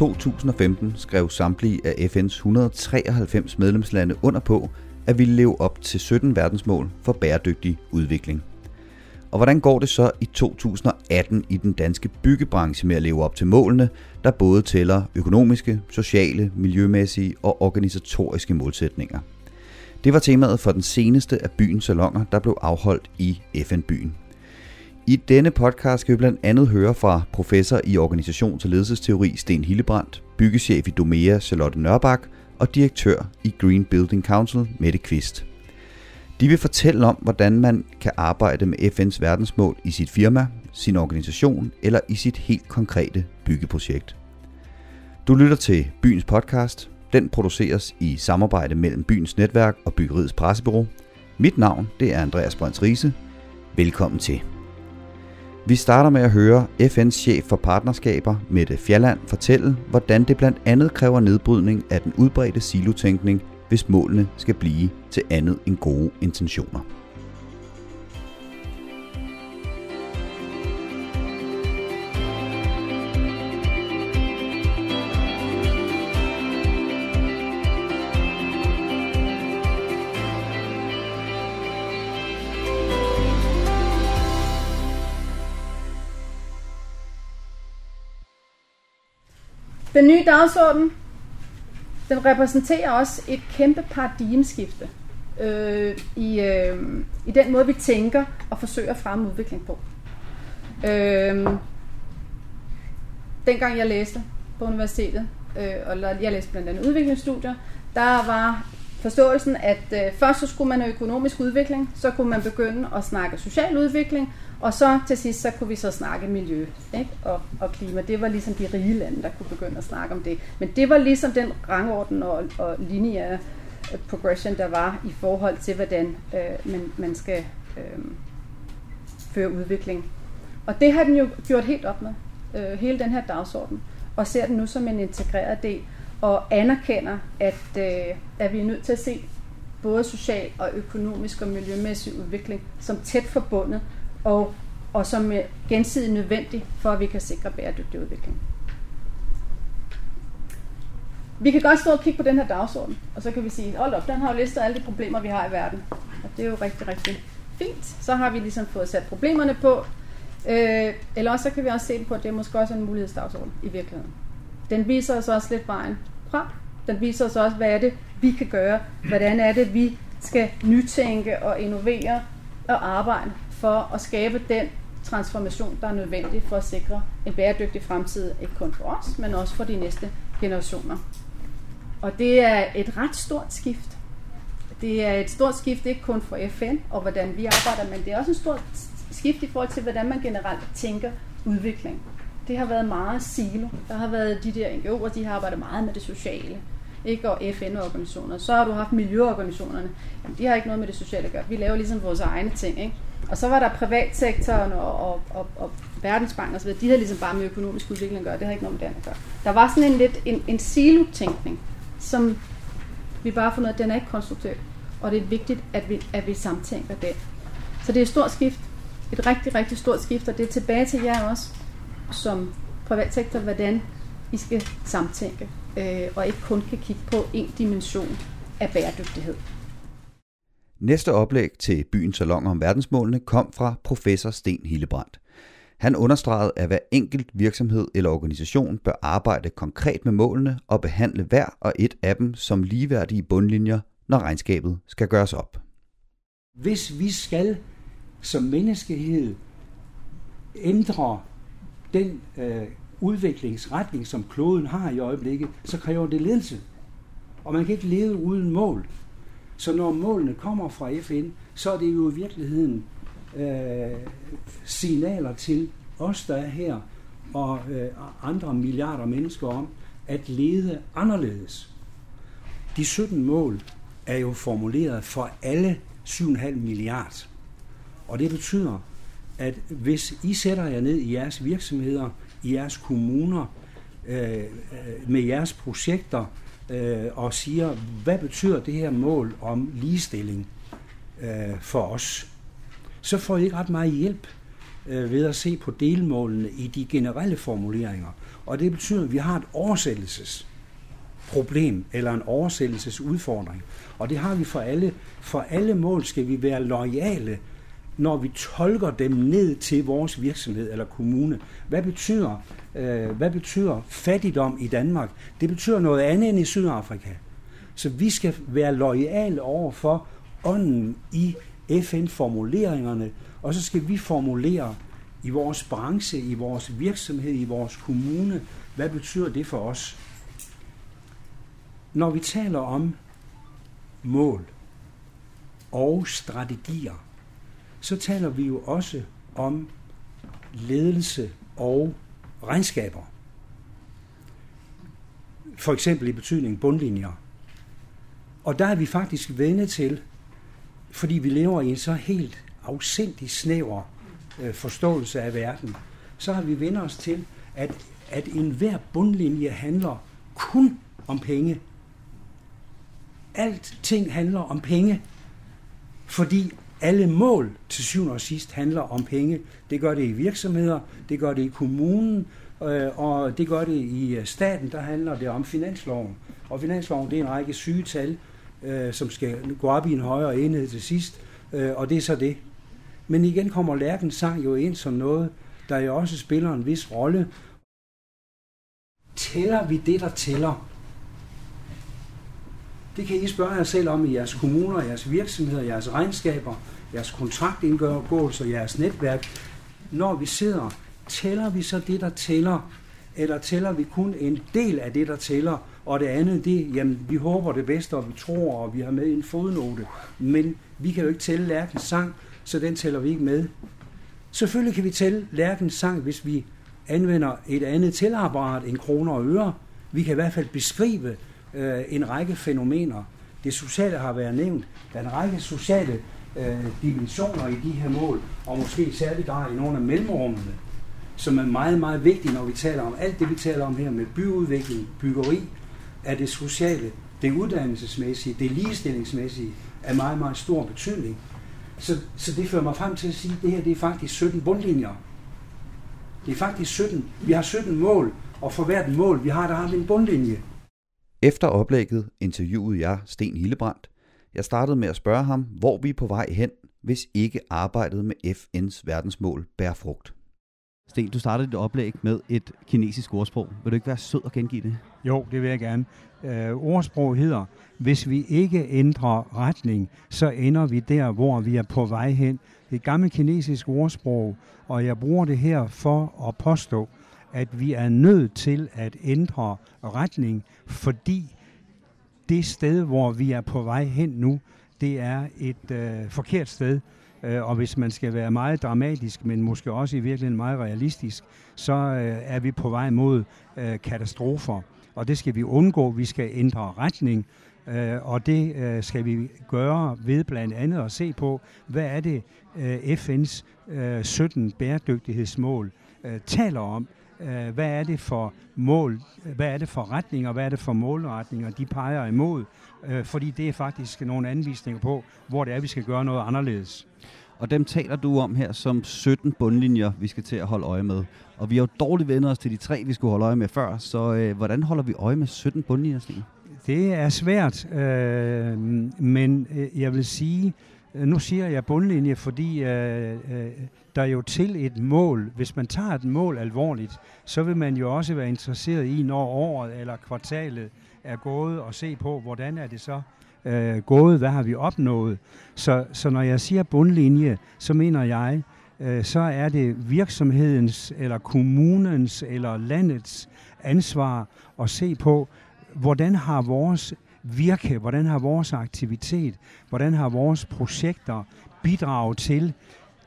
2015 skrev samtlige af FN's 193 medlemslande under på, at vi leve op til 17 verdensmål for bæredygtig udvikling. Og hvordan går det så i 2018 i den danske byggebranche med at leve op til målene, der både tæller økonomiske, sociale, miljømæssige og organisatoriske målsætninger? Det var temaet for den seneste af byens salonger, der blev afholdt i FN-byen. I denne podcast skal vi blandt andet høre fra professor i organisations- og ledelsesteori Sten Hillebrandt, byggechef i Domea Charlotte Nørbak og direktør i Green Building Council Mette Kvist. De vil fortælle om, hvordan man kan arbejde med FN's verdensmål i sit firma, sin organisation eller i sit helt konkrete byggeprojekt. Du lytter til Byens podcast. Den produceres i samarbejde mellem Byens Netværk og Byggeriets Pressebyrå. Mit navn det er Andreas Brønds Riese. Velkommen til. Vi starter med at høre FN's chef for partnerskaber, Mette Fjalland, fortælle, hvordan det blandt andet kræver nedbrydning af den udbredte silotænkning, hvis målene skal blive til andet end gode intentioner. Den nye dagsorden, den repræsenterer også et kæmpe paradigmeskifte øh, i, øh, i den måde, vi tænker og forsøger at fremme udvikling på. Øh, dengang jeg læste på universitetet, øh, og jeg læste blandt andet udviklingsstudier, der var forståelsen, at øh, først så skulle man have økonomisk udvikling, så kunne man begynde at snakke social udvikling, og så til sidst, så kunne vi så snakke miljø ikke? Og, og klima. Det var ligesom de rige lande, der kunne begynde at snakke om det. Men det var ligesom den rangorden og, og lineære øh, progression, der var i forhold til, hvordan øh, man, man skal øh, føre udvikling. Og det har den jo gjort helt op med, øh, hele den her dagsorden, og ser den nu som en integreret del, og anerkender, at, øh, at vi er nødt til at se både social og økonomisk og miljømæssig udvikling som tæt forbundet, og, og som er gensidigt nødvendig for, at vi kan sikre bæredygtig udvikling. Vi kan godt stå og kigge på den her dagsorden, og så kan vi sige, hold op, den har jo listet alle de problemer, vi har i verden. Og det er jo rigtig, rigtig fint. Så har vi ligesom fået sat problemerne på. Øh, eller også så kan vi også se på, at det er måske også en mulighedsdagsorden i virkeligheden. Den viser os også lidt vejen frem. Den viser os også, hvad er det, vi kan gøre. Hvordan er det, vi skal nytænke og innovere og arbejde for at skabe den transformation, der er nødvendig for at sikre en bæredygtig fremtid, ikke kun for os, men også for de næste generationer. Og det er et ret stort skift. Det er et stort skift ikke kun for FN og hvordan vi arbejder, men det er også et stort skift i forhold til, hvordan man generelt tænker udvikling. Det har været meget silo. Der har været de der NGO'er, de har arbejdet meget med det sociale ikke? og FN-organisationer. Så har du haft miljøorganisationerne. Jamen, de har ikke noget med det sociale at gøre. Vi laver ligesom vores egne ting. Ikke? Og så var der privatsektoren og, og, og, og Verdensbanken osv. De havde ligesom bare med økonomisk udvikling at gøre. Det har ikke noget med det at gøre. Der var sådan en lidt en, en silo-tænkning, som vi bare har fundet, at den er ikke konstruktiv. Og det er vigtigt, at vi, at vi samtænker det. Så det er et stort skift. Et rigtig, rigtig stort skift, og det er tilbage til jer også, som privatsektor, hvordan I skal samtænke, øh, og ikke kun kan kigge på en dimension af bæredygtighed. Næste oplæg til byens salon om verdensmålene kom fra professor Sten Hillebrandt. Han understregede, at hver enkelt virksomhed eller organisation bør arbejde konkret med målene og behandle hver og et af dem som ligeværdige bundlinjer, når regnskabet skal gøres op. Hvis vi skal som menneskehed ændre den øh, udviklingsretning, som kloden har i øjeblikket, så kræver det ledelse. Og man kan ikke leve uden mål. Så når målene kommer fra FN, så er det jo i virkeligheden øh, signaler til os, der er her, og øh, andre milliarder mennesker om, at lede anderledes. De 17 mål er jo formuleret for alle 7,5 milliarder. Og det betyder, at hvis I sætter jer ned i jeres virksomheder, i jeres kommuner, øh, øh med jeres projekter, øh, og siger, hvad betyder det her mål om ligestilling øh, for os, så får I ikke ret meget hjælp øh, ved at se på delmålene i de generelle formuleringer. Og det betyder, at vi har et oversættelsesproblem eller en oversættelsesudfordring. Og det har vi for alle. For alle mål skal vi være lojale, når vi tolker dem ned til vores virksomhed eller kommune. Hvad betyder, øh, hvad betyder fattigdom i Danmark? Det betyder noget andet end i Sydafrika. Så vi skal være lojale over for ånden i FN-formuleringerne, og så skal vi formulere i vores branche, i vores virksomhed, i vores kommune, hvad betyder det for os? Når vi taler om mål og strategier, så taler vi jo også om ledelse og regnskaber. For eksempel i betydning bundlinjer. Og der er vi faktisk vendet til, fordi vi lever i en så helt afsindig snæver øh, forståelse af verden, så har vi vendt os til, at, at enhver bundlinje handler kun om penge. Alt ting handler om penge, fordi alle mål til syvende og sidst handler om penge. Det gør det i virksomheder, det gør det i kommunen, øh, og det gør det i øh, staten, der handler det om finansloven. Og finansloven det er en række sygetal, øh, som skal gå op i en højere enhed til sidst, øh, og det er så det. Men igen kommer lærkens sang jo ind som noget, der jo også spiller en vis rolle. Tæller vi det, der tæller? Det kan I spørge jer selv om i jeres kommuner, jeres virksomheder, jeres regnskaber, jeres kontraktindgåelser, jeres netværk. Når vi sidder, tæller vi så det, der tæller, eller tæller vi kun en del af det, der tæller, og det andet, det, jamen, vi håber det bedste, og vi tror, og vi har med en fodnote, men vi kan jo ikke tælle lærkens sang, så den tæller vi ikke med. Selvfølgelig kan vi tælle lærkens sang, hvis vi anvender et andet tælleapparat end kroner og øre. Vi kan i hvert fald beskrive øh, en række fænomener. Det sociale har været nævnt. Der er en række sociale øh, dimensioner i de her mål, og måske særligt grad i nogle af mellemrummene, som er meget, meget vigtige, når vi taler om alt det, vi taler om her med byudvikling, byggeri, er det sociale, det uddannelsesmæssige, det ligestillingsmæssige, er meget, meget stor betydning. Så, så det fører mig frem til at sige, at det her det er faktisk 17 bundlinjer. Det er faktisk 17. Vi har 17 mål, og for hvert mål, vi har, der har vi en bundlinje. Efter oplægget interviewede jeg Sten Hillebrandt. Jeg startede med at spørge ham, hvor vi er på vej hen, hvis ikke arbejdet med FN's verdensmål bærer frugt. Sten, du startede dit oplæg med et kinesisk ordsprog. Vil du ikke være sød og gengive det? Jo, det vil jeg gerne. Øh, ordsprog hedder, hvis vi ikke ændrer retning, så ender vi der, hvor vi er på vej hen. Det er et gammelt kinesisk ordsprog, og jeg bruger det her for at påstå, at vi er nødt til at ændre retning, fordi det sted, hvor vi er på vej hen nu, det er et øh, forkert sted. Øh, og hvis man skal være meget dramatisk, men måske også i virkeligheden meget realistisk, så øh, er vi på vej mod øh, katastrofer. Og det skal vi undgå. Vi skal ændre retning, øh, og det øh, skal vi gøre ved blandt andet at se på, hvad er det øh, FN's øh, 17 bæredygtighedsmål øh, taler om. Øh, hvad er det for mål, hvad er det for retninger, hvad er det for målretninger, de peger imod, øh, fordi det er faktisk nogle anvisninger på, hvor det er, vi skal gøre noget anderledes. Og dem taler du om her som 17 bundlinjer, vi skal til at holde øje med. Og vi har jo dårligt vendt os til de tre, vi skulle holde øje med før, så øh, hvordan holder vi øje med 17 bundlinjer, Stine? Det er svært, øh, men øh, jeg vil sige, Øh, nu siger jeg bundlinje, fordi øh, øh, der er jo til et mål. Hvis man tager et mål alvorligt, så vil man jo også være interesseret i, når året eller kvartalet er gået, og se på, hvordan er det så øh, gået, hvad har vi opnået. Så, så når jeg siger bundlinje, så mener jeg, øh, så er det virksomhedens, eller kommunens, eller landets ansvar at se på, hvordan har vores virke, hvordan har vores aktivitet, hvordan har vores projekter bidraget til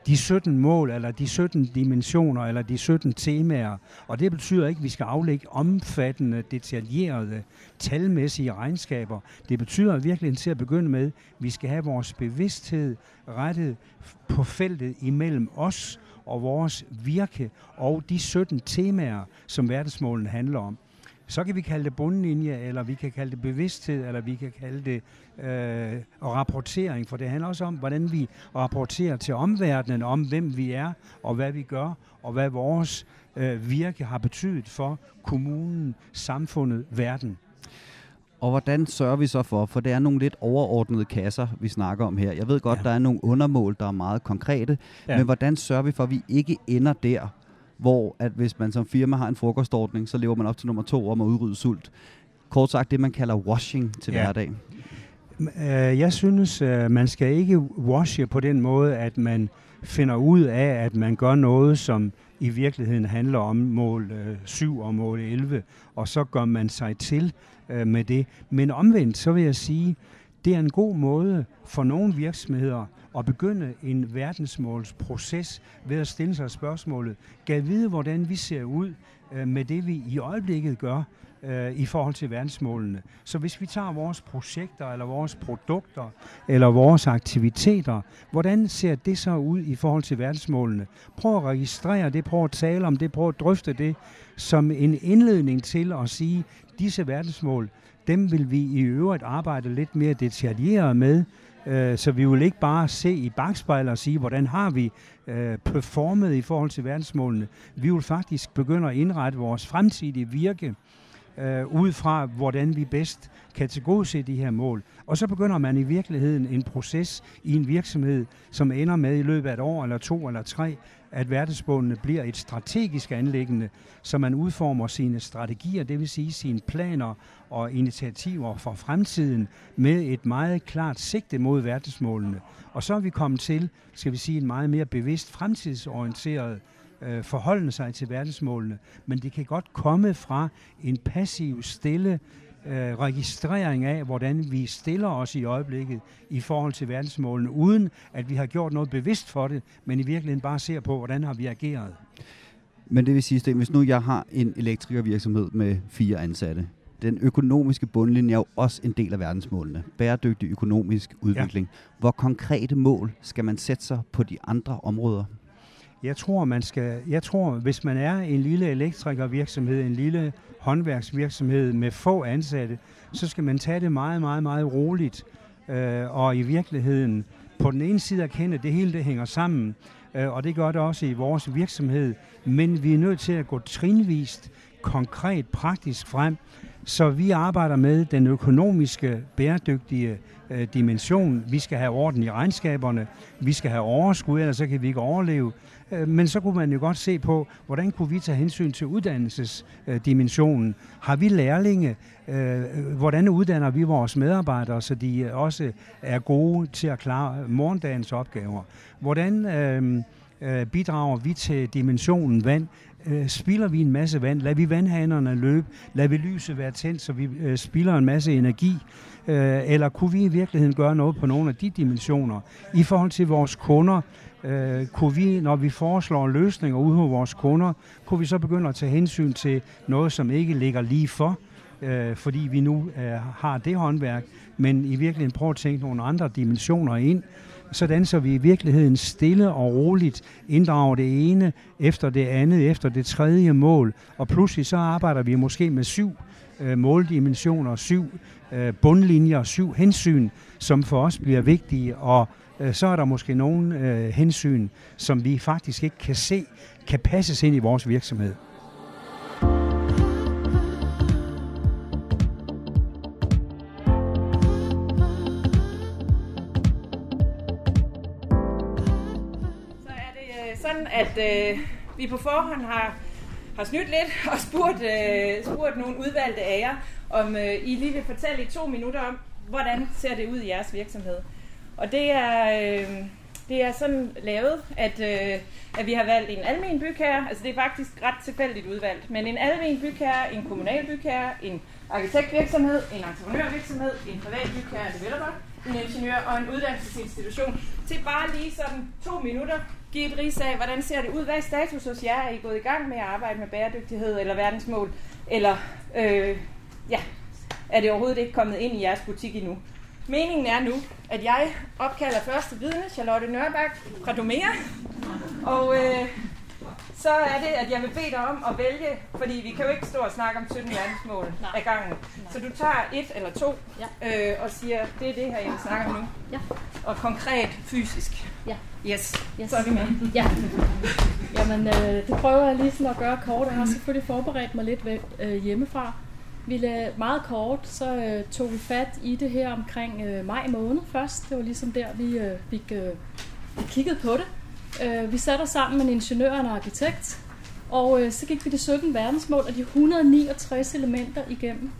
de 17 mål, eller de 17 dimensioner, eller de 17 temaer. Og det betyder ikke, at vi skal aflægge omfattende, detaljerede, talmæssige regnskaber. Det betyder virkelig til at begynde med, at vi skal have vores bevidsthed rettet på feltet imellem os og vores virke og de 17 temaer, som verdensmålen handler om. Så kan vi kalde det bundlinje, eller vi kan kalde det bevidsthed, eller vi kan kalde det øh, rapportering, for det handler også om, hvordan vi rapporterer til omverdenen om, hvem vi er, og hvad vi gør, og hvad vores øh, virke har betydet for kommunen, samfundet, verden. Og hvordan sørger vi så for, for det er nogle lidt overordnede kasser, vi snakker om her. Jeg ved godt, ja. der er nogle undermål, der er meget konkrete, ja. men hvordan sørger vi for, at vi ikke ender der, hvor at hvis man som firma har en frokostordning, så lever man op til nummer to om at udrydde sult. Kort sagt det, man kalder washing til ja. hverdag. Øh, jeg synes, øh, man skal ikke washe på den måde, at man finder ud af, at man gør noget, som i virkeligheden handler om mål 7 og mål 11, og så gør man sig til med det. Men omvendt, så vil jeg sige, det er en god måde for nogle virksomheder at begynde en verdensmålsproces ved at stille sig spørgsmålet, kan vide, hvordan vi ser ud øh, med det, vi i øjeblikket gør, øh, i forhold til verdensmålene. Så hvis vi tager vores projekter, eller vores produkter, eller vores aktiviteter, hvordan ser det så ud i forhold til verdensmålene? Prøv at registrere det, prøv at tale om det, prøv at drøfte det som en indledning til at sige, disse verdensmål, dem vil vi i øvrigt arbejde lidt mere detaljeret med, øh, så vi vil ikke bare se i bagspejlet og sige, hvordan har vi øh, performet i forhold til verdensmålene. Vi vil faktisk begynde at indrette vores fremtidige virke øh, ud fra, hvordan vi bedst kan tilgodese de her mål. Og så begynder man i virkeligheden en proces i en virksomhed, som ender med i løbet af et år eller to eller tre, at verdensmålene bliver et strategisk anlæggende, så man udformer sine strategier, det vil sige sine planer og initiativer for fremtiden med et meget klart sigte mod verdensmålene. Og så er vi kommet til, skal vi sige, en meget mere bevidst fremtidsorienteret øh, forholde sig til verdensmålene, men det kan godt komme fra en passiv, stille øh, registrering af, hvordan vi stiller os i øjeblikket i forhold til verdensmålene, uden at vi har gjort noget bevidst for det, men i virkeligheden bare ser på, hvordan har vi ageret. Men det vil sige, at hvis nu jeg har en elektrikervirksomhed med fire ansatte, den økonomiske bundlinje er jo også en del af verdensmålene. Bæredygtig økonomisk udvikling. Ja. Hvor konkrete mål skal man sætte sig på de andre områder? Jeg tror, man skal, jeg tror, hvis man er en lille elektrikervirksomhed, en lille håndværksvirksomhed med få ansatte, så skal man tage det meget, meget, meget roligt. Øh, og i virkeligheden på den ene side erkende, at det hele det hænger sammen, øh, og det gør det også i vores virksomhed. Men vi er nødt til at gå trinvist, konkret, praktisk frem, så vi arbejder med den økonomiske, bæredygtige øh, dimension. Vi skal have orden i regnskaberne, vi skal have overskud, ellers så kan vi ikke overleve. Øh, men så kunne man jo godt se på, hvordan kunne vi tage hensyn til uddannelsesdimensionen. Har vi lærlinge? Øh, hvordan uddanner vi vores medarbejdere, så de øh, også er gode til at klare morgendagens opgaver? Hvordan øh, bidrager vi til dimensionen vand? Øh, spilder vi en masse vand? lader vi vandhanerne løbe? lader vi lyset være tændt, så vi øh, spilder en masse energi? Øh, eller kunne vi i virkeligheden gøre noget på nogle af de dimensioner? I forhold til vores kunder, øh, kunne vi, når vi foreslår løsninger ude hos vores kunder, kunne vi så begynde at tage hensyn til noget, som ikke ligger lige for, øh, fordi vi nu øh, har det håndværk, men i virkeligheden prøve at tænke nogle andre dimensioner ind, sådan så vi i virkeligheden stille og roligt inddrager det ene efter det andet, efter det tredje mål, og pludselig så arbejder vi måske med syv øh, måldimensioner, syv øh, bundlinjer, syv hensyn, som for os bliver vigtige, og øh, så er der måske nogle øh, hensyn, som vi faktisk ikke kan se, kan passes ind i vores virksomhed. At øh, vi på forhånd har, har snydt lidt og spurgt, øh, spurgt nogle udvalgte af jer, om øh, I lige vil fortælle i to minutter om, hvordan ser det ud i jeres virksomhed. Og det er, øh, det er sådan lavet, at, øh, at vi har valgt en almen bygherre, altså det er faktisk ret tilfældigt udvalgt, men en almen bygherre, en kommunal bygherre, en arkitektvirksomhed, en entreprenørvirksomhed, en privat bygherre, en developer, en ingeniør og en uddannelsesinstitution. Til bare lige sådan to minutter give et ris af, hvordan ser det ud? Hvad er status hos jer? Er I gået i gang med at arbejde med bæredygtighed eller verdensmål? Eller øh, ja, er det overhovedet ikke kommet ind i jeres butik endnu? Meningen er nu, at jeg opkalder første vidne, Charlotte Nørbak fra Domea. Og øh, så er det, at jeg vil bede dig om at vælge, fordi vi kan jo ikke stå og snakke om 17 verdensmål af gangen. Så du tager et eller to ja. øh, og siger, det er det her, jeg vil snakke om nu. Ja. og konkret fysisk. Ja. Yes, Yes. så er vi med. Ja. Jamen, øh, det prøver jeg lige sådan at gøre kort. Jeg har selvfølgelig forberedt mig lidt ved, øh, hjemmefra. Vi lavede meget kort, så øh, tog vi fat i det her omkring øh, maj måned først. Det var ligesom der, vi øh, fik øh, vi kiggede på det. Øh, vi satte os sammen med en ingeniør og en arkitekt, og øh, så gik vi de 17 verdensmål og de 169 elementer igennem.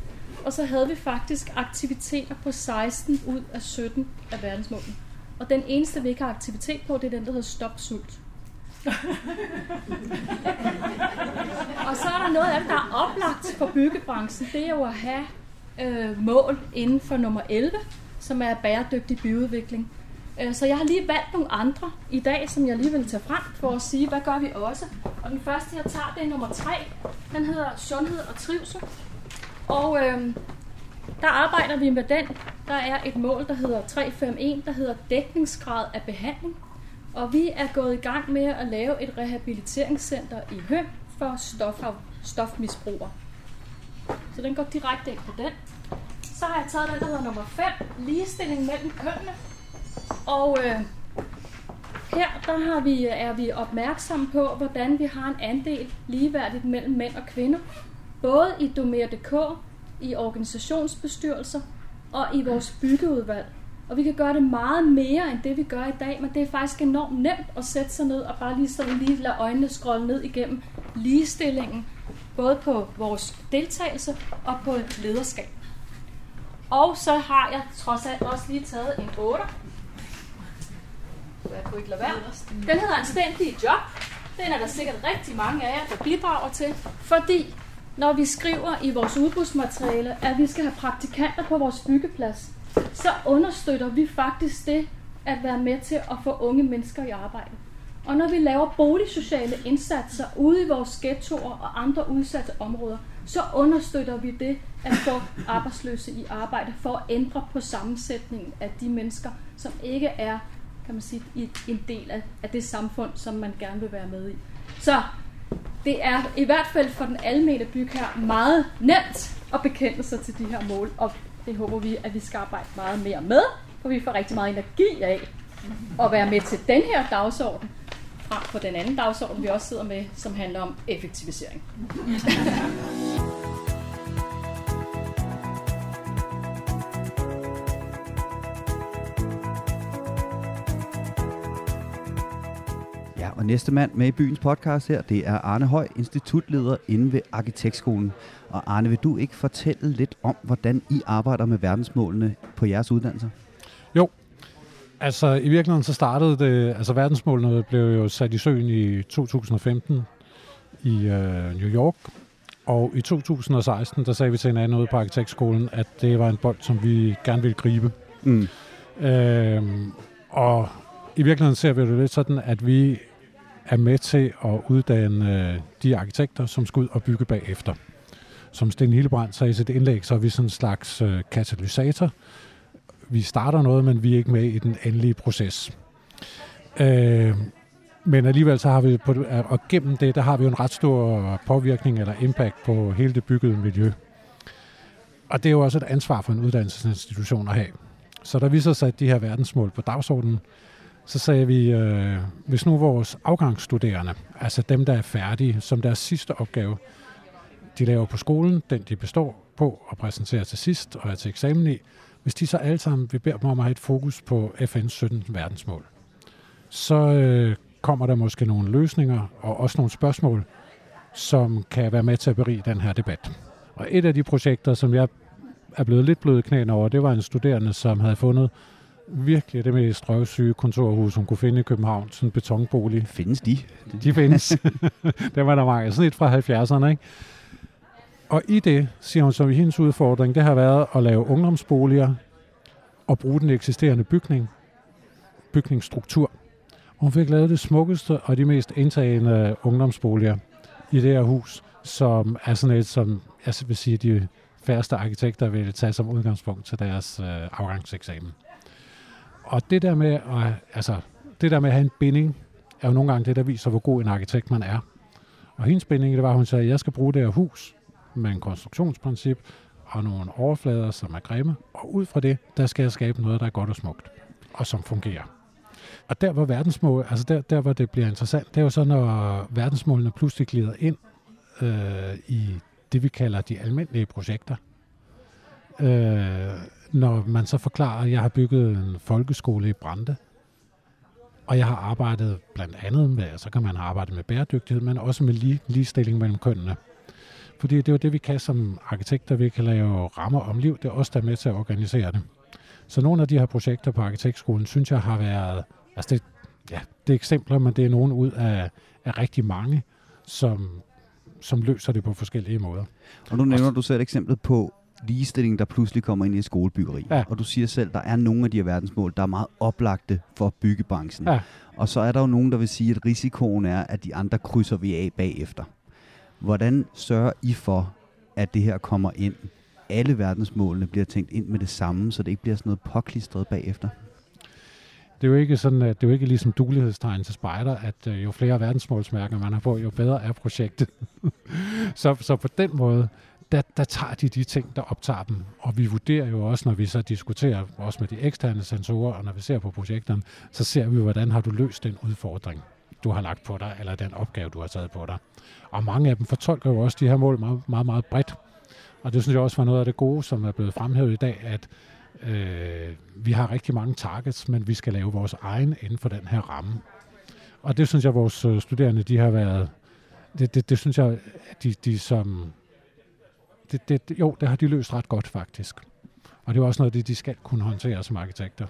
Og så havde vi faktisk aktiviteter på 16 ud af 17 af verdensmålene. Og den eneste, vi ikke har aktivitet på, det er den, der hedder Stop Sult. og så er der noget af det, der er oplagt for byggebranchen. Det er jo at have øh, mål inden for nummer 11, som er bæredygtig byudvikling. Øh, så jeg har lige valgt nogle andre i dag, som jeg lige vil tage frem for at sige, hvad gør vi også. Og den første, jeg tager, det er nummer 3. Den hedder sundhed og trivsel. Og øh, der arbejder vi med den. Der er et mål, der hedder 351, der hedder dækningsgrad af behandling. Og vi er gået i gang med at lave et rehabiliteringscenter i Høm for stof- stofmisbrugere. Så den går direkte ind på den. Så har jeg taget den, der hedder nummer 5, ligestilling mellem kønnene. Og øh, her der har vi, er vi opmærksomme på, hvordan vi har en andel ligeværdigt mellem mænd og kvinder. Både i Domer.dk, i organisationsbestyrelser og i vores byggeudvalg. Og vi kan gøre det meget mere end det, vi gør i dag, men det er faktisk enormt nemt at sætte sig ned og bare lige sådan lige lade øjnene scrolle ned igennem ligestillingen, både på vores deltagelse og på lederskab. Og så har jeg trods alt også lige taget en 8. Jeg kunne ikke lade være. Den hedder Anstændige Job. Den er der sikkert rigtig mange af jer, der bidrager til, fordi når vi skriver i vores udbudsmateriale, at vi skal have praktikanter på vores byggeplads, så understøtter vi faktisk det at være med til at få unge mennesker i arbejde. Og når vi laver boligsociale indsatser ude i vores ghettoer og andre udsatte områder, så understøtter vi det at få arbejdsløse i arbejde for at ændre på sammensætningen af de mennesker, som ikke er kan man sige, i- en del af, af det samfund, som man gerne vil være med i. Så det er i hvert fald for den almene bygherre meget nemt at bekende sig til de her mål, og det håber vi, at vi skal arbejde meget mere med, for vi får rigtig meget energi af at være med til den her dagsorden, frem for den anden dagsorden, vi også sidder med, som handler om effektivisering. og næste mand med i byens podcast her, det er Arne Høj, institutleder inde ved Arkitektskolen. Og Arne, vil du ikke fortælle lidt om, hvordan I arbejder med verdensmålene på jeres uddannelser? Jo, altså i virkeligheden så startede det, altså verdensmålene blev jo sat i søen i 2015 i øh, New York, og i 2016, der sagde vi til hinanden ude på arkitektskolen, at det var en bold, som vi gerne ville gribe. Mm. Øhm, og i virkeligheden ser vi det lidt sådan, at vi er med til at uddanne øh, de arkitekter, som skal ud og bygge bagefter. Som Sten Hillebrand sagde i sit indlæg, så er vi sådan en slags øh, katalysator. Vi starter noget, men vi er ikke med i den endelige proces. Øh, men alligevel så har vi, på, øh, og gennem det, der har vi jo en ret stor påvirkning eller impact på hele det byggede miljø. Og det er jo også et ansvar for en uddannelsesinstitution at have. Så da vi så satte de her verdensmål på dagsordenen, så sagde vi, øh, hvis nu vores afgangsstuderende, altså dem, der er færdige, som deres sidste opgave, de laver på skolen, den de består på og præsenterer til sidst og er til eksamen i, hvis de så alle sammen, vi beder dem om at have et fokus på FN's 17 verdensmål, så øh, kommer der måske nogle løsninger og også nogle spørgsmål, som kan være med til at berige den her debat. Og et af de projekter, som jeg er blevet lidt blød knæen over, det var en studerende, som havde fundet virkelig det mest røvsyge kontorhus, hun kunne finde i København. Sådan en betonbolig. Findes de? De findes. det var der mange. Sådan et fra 70'erne, ikke? Og i det, siger hun, som i hendes udfordring, det har været at lave ungdomsboliger og bruge den eksisterende bygning, bygningsstruktur. Og hun fik lavet det smukkeste og de mest indtagende ungdomsboliger i det her hus, som er sådan et, som jeg vil sige, de færreste arkitekter vil tage som udgangspunkt til deres øh, afgangseksamen. Og det der med at, altså, det der med at have en binding, er jo nogle gange det, der viser, hvor god en arkitekt man er. Og hendes binding, det var, at hun sagde, at jeg skal bruge det her hus med en konstruktionsprincip og nogle overflader, som er grimme. Og ud fra det, der skal jeg skabe noget, der er godt og smukt. og som fungerer. Og der hvor verdensmål, altså der, der hvor det bliver interessant, det er jo så, når verdensmålene pludselig glider ind øh, i det, vi kalder de almindelige projekter. Øh, når man så forklarer, at jeg har bygget en folkeskole i Brande, og jeg har arbejdet blandt andet med, så kan man arbejde med bæredygtighed, men også med lige, ligestilling mellem kønnene. Fordi det er jo det, vi kan som arkitekter. Vi kan lave rammer om liv. Det er os, der er med til at organisere det. Så nogle af de her projekter på arkitektskolen, synes jeg har været... Altså det, ja, det er eksempler, men det er nogle ud af, af rigtig mange, som, som løser det på forskellige måder. Og nu nævner du selv eksemplet på ligestilling, der pludselig kommer ind i skolebyggeri. Ja. Og du siger selv, der er nogle af de her verdensmål, der er meget oplagte for byggebranchen. Ja. Og så er der jo nogen, der vil sige, at risikoen er, at de andre krydser vi af bagefter. Hvordan sørger I for, at det her kommer ind? Alle verdensmålene bliver tænkt ind med det samme, så det ikke bliver sådan noget påklistret bagefter. Det er jo ikke sådan, at det er jo ikke ligesom dulighedstegn til spejder, at øh, jo flere verdensmålsmærker man har på, jo bedre er projektet. så, så på den måde, der, der tager de de ting, der optager dem. Og vi vurderer jo også, når vi så diskuterer, også med de eksterne sensorer, og når vi ser på projekterne, så ser vi, hvordan har du løst den udfordring, du har lagt på dig, eller den opgave, du har taget på dig. Og mange af dem fortolker jo også de her mål meget, meget, meget bredt. Og det synes jeg også var noget af det gode, som er blevet fremhævet i dag, at øh, vi har rigtig mange targets, men vi skal lave vores egen inden for den her ramme. Og det synes jeg, vores øh, studerende, de har været, det, det, det synes jeg, de, de som, det, det, jo, det har de løst ret godt faktisk. Og det er også noget af det, de skal kunne håndtere som arkitekter.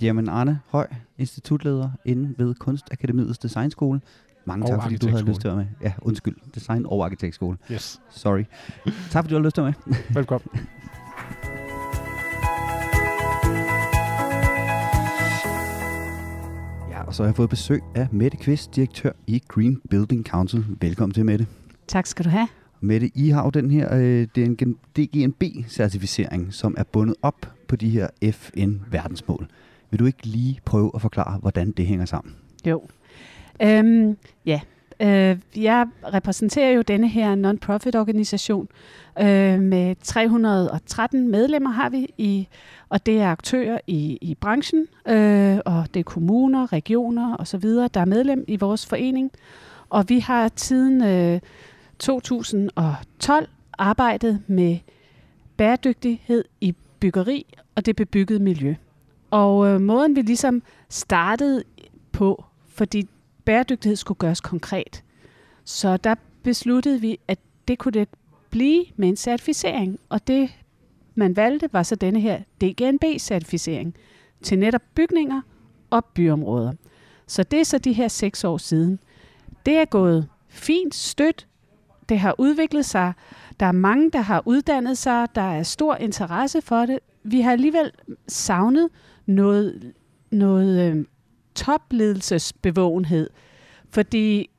Jamen Arne Høj, institutleder inde ved Kunstakademiets Designskole. Mange tak, fordi du havde lyst til at være med. Ja, undskyld. Design og arkitektskole. Yes. Sorry. tak, fordi du havde lyst til at være med. Velkommen. Ja, og så har jeg fået besøg af Mette Kvist, direktør i Green Building Council. Velkommen til, Mette. Tak skal du have. Mette, I har jo den her øh, DGNB-certificering, som er bundet op på de her FN-verdensmål. Vil du ikke lige prøve at forklare, hvordan det hænger sammen? Jo. Øhm, ja, øh, jeg repræsenterer jo denne her non-profit organisation øh, med 313 medlemmer har vi, i, og det er aktører i, i branchen, øh, og det er kommuner, regioner osv., der er medlem i vores forening. Og vi har tiden øh, 2012 arbejdet med bæredygtighed i byggeri og det bebyggede miljø. Og øh, måden vi ligesom startede på, fordi bæredygtighed skulle gøres konkret, så der besluttede vi, at det kunne det blive med en certificering. Og det, man valgte, var så denne her DGNB-certificering til netop bygninger og byområder. Så det er så de her seks år siden. Det er gået fint stødt. Det har udviklet sig. Der er mange, der har uddannet sig. Der er stor interesse for det. Vi har alligevel savnet noget, noget øh, topledelsesbevågenhed, fordi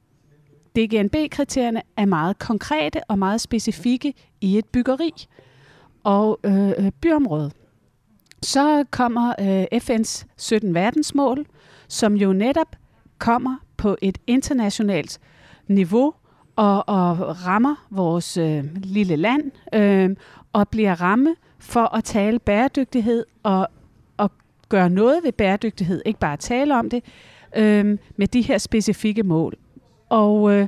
DGNB-kriterierne er meget konkrete og meget specifikke i et byggeri og øh, øh byområde. Så kommer øh, FN's 17 verdensmål, som jo netop kommer på et internationalt niveau og, og rammer vores øh, lille land øh, og bliver ramme for at tale bæredygtighed og, og gøre noget ved bæredygtighed, ikke bare tale om det, øh, med de her specifikke mål. Og øh,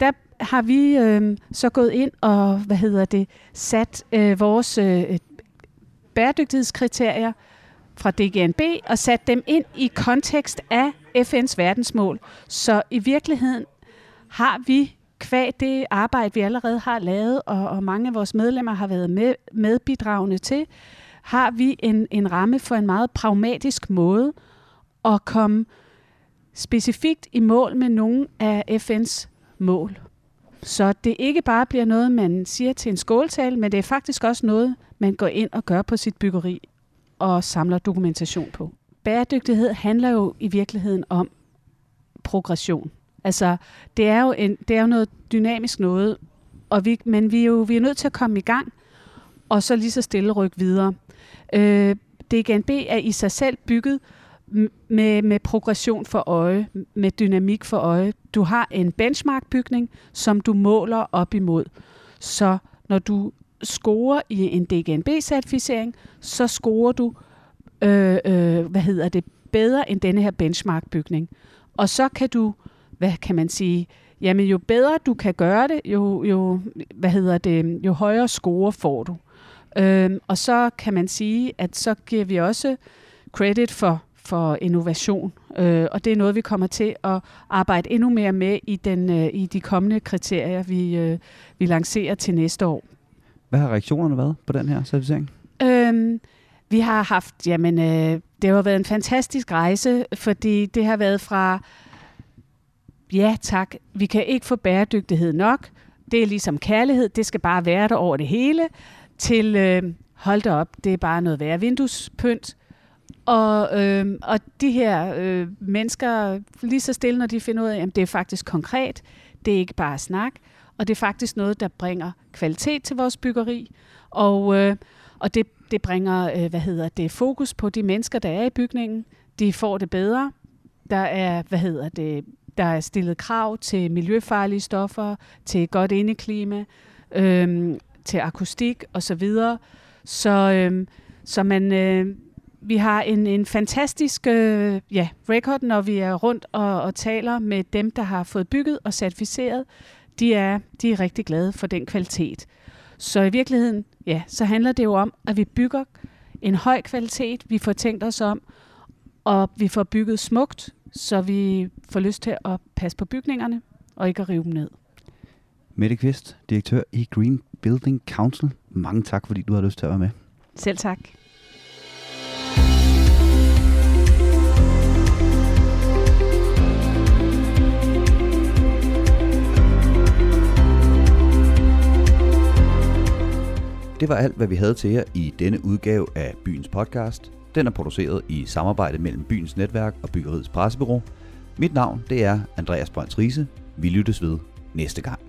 der har vi øh, så gået ind og, hvad hedder det, sat øh, vores øh, bæredygtighedskriterier fra DGNB og sat dem ind i kontekst af FN's verdensmål. Så i virkeligheden har vi kvæg det arbejde, vi allerede har lavet, og, og mange af vores medlemmer har været med, medbidragende til, har vi en, en ramme for en meget pragmatisk måde at komme specifikt i mål med nogle af FN's mål. Så det ikke bare bliver noget, man siger til en skåltale, men det er faktisk også noget, man går ind og gør på sit byggeri og samler dokumentation på. Bæredygtighed handler jo i virkeligheden om progression. Altså, det er jo, en, det er jo noget dynamisk noget, og vi, men vi er jo vi er nødt til at komme i gang, og så lige så stille rykke videre. Øh, DGNB er i sig selv bygget med, med progression for øje, med dynamik for øje. Du har en benchmark-bygning, som du måler op imod. Så når du scorer i en DGNB-certificering, så scorer du øh, øh, hvad hedder det, bedre end denne her benchmark-bygning. Og så kan du, hvad kan man sige, jamen jo bedre du kan gøre det, jo, jo, hvad hedder det, jo højere score får du. Øhm, og så kan man sige, at så giver vi også credit for, for innovation, øh, og det er noget, vi kommer til at arbejde endnu mere med i, den, øh, i de kommende kriterier, vi, øh, vi lancerer til næste år. Hvad har reaktionerne været på den her certificering? Øhm, vi har haft, jamen, øh, det har været en fantastisk rejse, fordi det har været fra, ja tak, vi kan ikke få bæredygtighed nok, det er ligesom kærlighed, det skal bare være der over det hele, til øh, hold da op, det er bare noget værre vinduespynt. Og, øh, og de her øh, mennesker, lige så stille, når de finder ud af, at det er faktisk konkret, det er ikke bare snak, og det er faktisk noget, der bringer kvalitet til vores byggeri, og, øh, og det, det bringer, øh, hvad hedder det, fokus på de mennesker, der er i bygningen. De får det bedre. Der er, hvad hedder det, der er stillet krav til miljøfarlige stoffer, til godt indeklima, øhm, til akustik osv. Så, videre. så, øh, så man, øh, vi har en, en fantastisk øh, ja, record, når vi er rundt og, og taler med dem, der har fået bygget og certificeret. De er, de er rigtig glade for den kvalitet. Så i virkeligheden, ja, så handler det jo om, at vi bygger en høj kvalitet, vi får tænkt os om, og vi får bygget smukt, så vi får lyst til at passe på bygningerne og ikke at rive dem ned. Mette Kvist, direktør i Green Building Council. Mange tak, fordi du har lyst til at være med. Selv tak. Det var alt, hvad vi havde til jer i denne udgave af Byens Podcast. Den er produceret i samarbejde mellem Byens Netværk og Byggeriets Pressebyrå. Mit navn det er Andreas Brønds Riese. Vi lyttes ved næste gang.